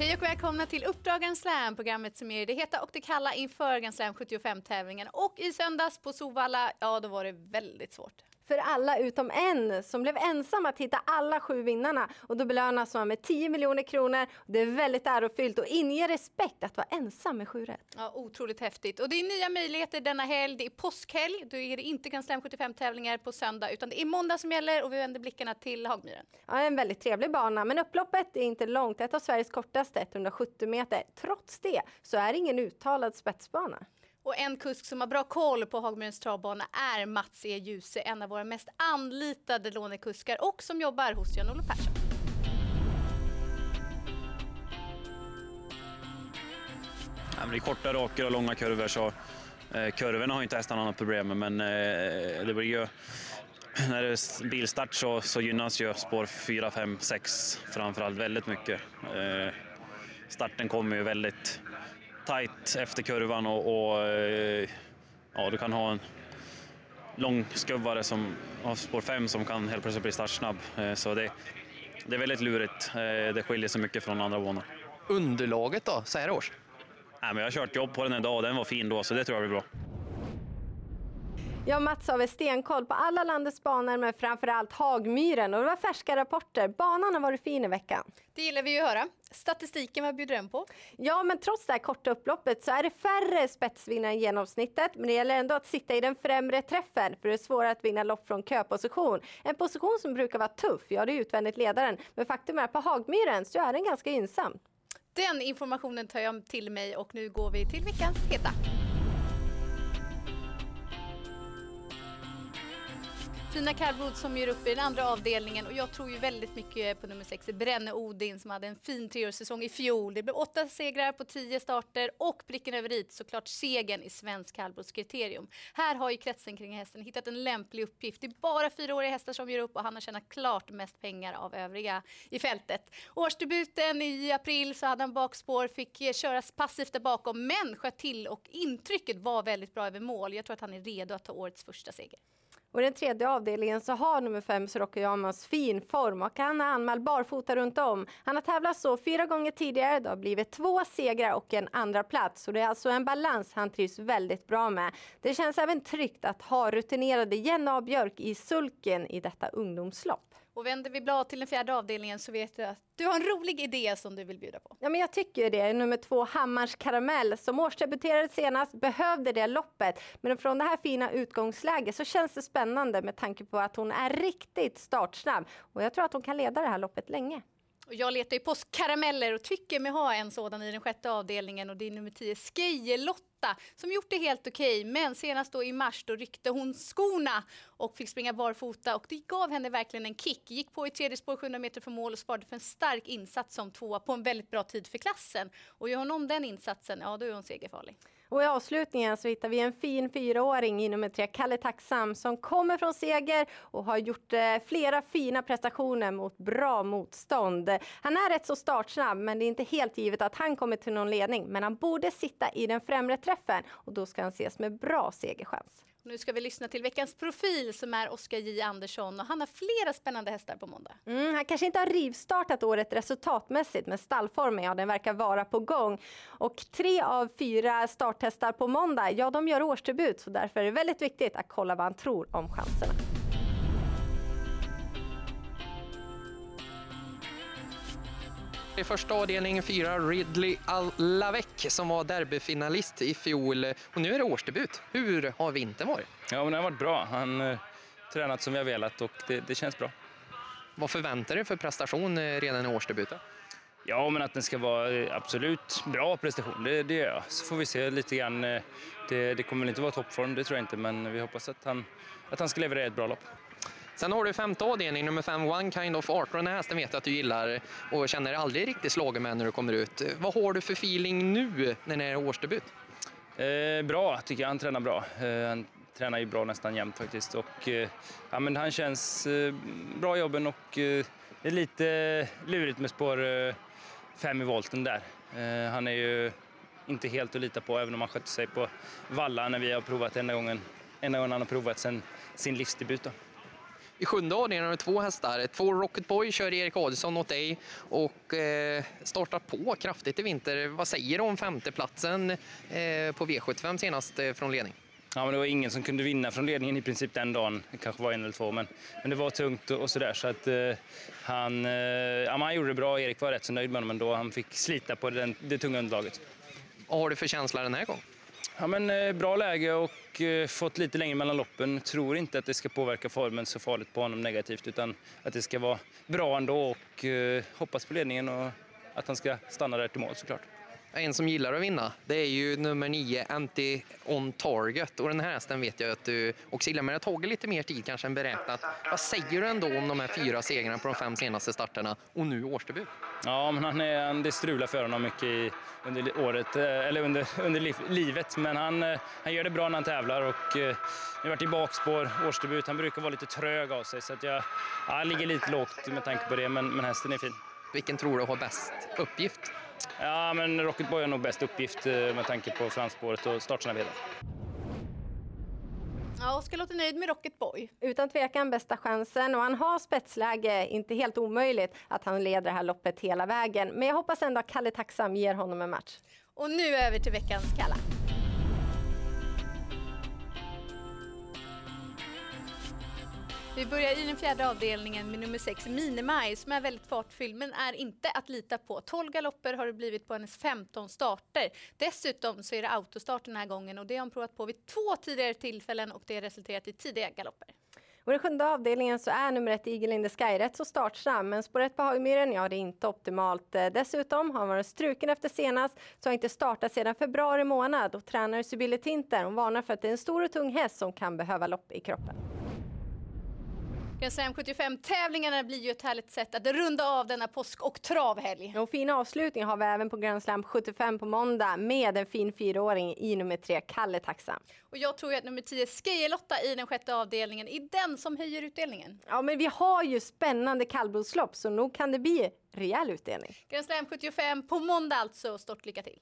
Hej och välkomna till Uppdrag Grand Slam, programmet som ger det heta och det kalla inför Grand Slam 75-tävlingen. Och i söndags på Sovalla, ja då var det väldigt svårt för alla utom en som blev ensam att hitta alla sju vinnarna. Och då belönas man med 10 miljoner kronor. Det är väldigt ärofyllt och inger respekt att vara ensam med sju rätt. Ja, otroligt häftigt. Och det är nya möjligheter denna helg. Det är påskhelg. Då är det inte Grand Slam 75 tävlingar på söndag utan det är måndag som gäller och vi vänder blickarna till Hagmyren. Ja, en väldigt trevlig bana men upploppet är inte långt. Ett av Sveriges kortaste, 170 meter. Trots det så är det ingen uttalad spetsbana. Och en kusk som har bra koll på Hagmyrens travbana är Mats E. Djuse, en av våra mest anlitade lånekuskar och som jobbar hos Jan-Olof Persson. Ja, men det är korta raker och långa kurvor så eh, kurvorna har inte hästarna något problem med men eh, det blir ju när det är bilstart så, så gynnas ju spår 4, 5, 6 framförallt väldigt mycket. Eh, starten kommer ju väldigt tight efter kurvan och, och eh, ja, du kan ha en lång skubbare som har spår 5 som kan helt plötsligt bli startsnabb. Eh, så det, det är väldigt lurigt. Eh, det skiljer sig mycket från andra banor. Underlaget då, så här års? Nej, men jag har kört jobb på den idag och den var fin då, så det tror jag blir bra. Jag och Mats har stenkoll på alla landets banor men framförallt Hagmyren och det var färska rapporter. Banan har varit fin i veckan. Det gillar vi ju att höra. Statistiken, vad bjuder den på? Ja, men trots det här korta upploppet så är det färre spetsvinnare än genomsnittet. Men det gäller ändå att sitta i den främre träffen för det är svårare att vinna lopp från köposition. En position som brukar vara tuff, ja det är utvändigt ledaren. Men faktum är att på Hagmyren så är den ganska gynnsam. Den informationen tar jag till mig och nu går vi till veckans heta. Fina kallblod som gör upp i den andra avdelningen och jag tror ju väldigt mycket på nummer 6, Brenne Odin som hade en fin treårssäsong i fjol. Det blev åtta segrar på tio starter och pricken över dit såklart segern i svensk kallblodskriterium. Här har ju kretsen kring hästen hittat en lämplig uppgift. Det är bara fyraåriga hästar som gör upp och han har tjänat klart mest pengar av övriga i fältet. Årsdebuten i april så hade han bakspår, fick eh, köras passivt där bakom men sköt till och intrycket var väldigt bra över mål. Jag tror att han är redo att ta årets första seger. Och i den tredje avdelningen så har nummer fem Sorokayamas fin form och han är anmäld barfota runt om. Han har tävlat så fyra gånger tidigare. Det har blivit två segrar och en andra plats. Och det är alltså en balans han trivs väldigt bra med. Det känns även tryggt att ha rutinerade Jenny A. Björk i sulken i detta ungdomslopp. Och vänder vi blad till den fjärde avdelningen så vet du att du har en rolig idé som du vill bjuda på. Ja, men jag tycker det. Nummer två, Hammars Karamell, som årsdebuterade senast, behövde det loppet. Men från det här fina utgångsläget så känns det spännande med tanke på att hon är riktigt startsnabb. Och jag tror att hon kan leda det här loppet länge. Och jag letar ju påskkarameller och tycker mig ha en sådan i den sjätte avdelningen och det är nummer 10, Skejelotta som gjort det helt okej. Okay, men senast då i mars då ryckte hon skorna och fick springa barfota och det gav henne verkligen en kick. Gick på i tredje spår 700 meter från mål och sparade för en stark insats som tvåa på en väldigt bra tid för klassen. Och gör hon om den insatsen, ja då är hon segerfarlig. Och i avslutningen så hittar vi en fin fyraåring i nummer tre, Kalle Tacksam, som kommer från seger och har gjort eh, flera fina prestationer mot bra motstånd. Han är rätt så startsnabb, men det är inte helt givet att han kommer till någon ledning. Men han borde sitta i den främre träffen och då ska han ses med bra segerchans. Nu ska vi lyssna till veckans profil som är Oskar J Andersson och han har flera spännande hästar på måndag. Mm, han kanske inte har rivstartat året resultatmässigt men stallformen, ja den verkar vara på gång. Och tre av fyra starthästar på måndag, ja de gör årsdebut så därför är det väldigt viktigt att kolla vad han tror om chanserna. I första avdelningen fyra Ridley Alavec som var derbyfinalist i fjol och nu är det årsdebut. Hur har vintern varit? Ja, men den har varit bra. Han har eh, tränat som vi har velat och det, det känns bra. Vad förväntar du för prestation eh, redan i årsdebuten? Ja, men att den ska vara eh, absolut bra prestation, det, det gör jag. Så får vi se lite grann. Det, det kommer inte vara toppform, det tror jag inte, men vi hoppas att han, att han ska leverera ett bra lopp. Sen har du femte avdelning, nummer fem, One Kind of Art. Och den här hästen vet jag att du gillar och känner dig aldrig riktigt slagen med när du kommer ut. Vad har du för feeling nu när det är årsdebut? Eh, bra, tycker jag. Han tränar bra. Eh, han tränar ju bra nästan jämt faktiskt. Och, eh, ja, men han känns eh, bra i jobben och eh, det är lite lurigt med spår eh, fem i volten där. Eh, han är ju inte helt att lita på, även om han skötte sig på valla när vi har provat enda gången, enda gången han har provat sen sin livsdebut. Då. I sjunde avdelningen har du två hästar. Två Rocket Boy kör Erik Adelsson åt dig och eh, startar på kraftigt i vinter. Vad säger du om femteplatsen eh, på V75 senast eh, från ledning? Ja, men det var ingen som kunde vinna från ledningen i princip den dagen. Det kanske var en eller två, men, men det var tungt och, sådär. Så att, eh, han, eh, ja, han gjorde det bra. Erik var rätt så nöjd med honom ändå. Han fick slita på den, det tunga underlaget. Vad har du för känsla den här gången? Ja, men, eh, bra läge och eh, fått lite längre mellan loppen. Tror inte att det ska påverka formen så farligt på honom negativt utan att det ska vara bra ändå och eh, hoppas på ledningen och att han ska stanna där till mål såklart. En som gillar att vinna, det är ju nummer nio, Anti On Target. Och den här hästen vet jag att du också gillar, men det har tagit lite mer tid kanske än beräknat. Vad säger du ändå om de här fyra segrarna på de fem senaste starterna och nu årsdebut? Ja, men han är, det strular för honom mycket i, under året, eh, eller under, under livet. Men han, eh, han gör det bra när han tävlar och eh, nu har varit i bakspår, årsdebut. Han brukar vara lite trög av sig så att jag, jag ligger lite lågt med tanke på det, men, men hästen är fin. Vilken tror du har bäst uppgift? Ja, men Rocket Boy har nog bäst uppgift eh, med tanke på framspåret och startsnabbheten. Ja, Oskar låter nöjd med Rocket Boy. Utan tvekan bästa chansen och han har spetsläge, inte helt omöjligt att han leder det här loppet hela vägen. Men jag hoppas ändå att Kalle Tacksam ger honom en match. Och nu över till veckans Kalla. Vi börjar i den fjärde avdelningen med nummer 6, Minimaj, som är väldigt fartfylld men är inte att lita på. 12 galopper har det blivit på hennes 15 starter. Dessutom så är det autostart den här gången och det har hon provat på vid två tidigare tillfällen och det har resulterat i tidiga galopper. Och i den sjunde avdelningen så är nummer ett Eagle in the Sky rätt så startsnabb, men spår ett på Hagmyren, ja det är inte optimalt. Eh, dessutom har han varit struken efter senast, så har inte startat sedan februari månad och tränare Sibylle Tinter, hon varnar för att det är en stor och tung häst som kan behöva lopp i kroppen. Slam 75-tävlingarna blir ju ett härligt sätt att runda av denna påsk och travhelg. Och fin avslutning har vi även på Grand Slam 75 på måndag med en fin fyraåring i nummer tre, Kalle Tacksam. Och jag tror ju att nummer 10, Skejelotta i den sjätte avdelningen, är den som höjer utdelningen. Ja, men vi har ju spännande kallblodslopp så nog kan det bli rejäl utdelning. Grand Slam 75 på måndag alltså. Stort lycka till!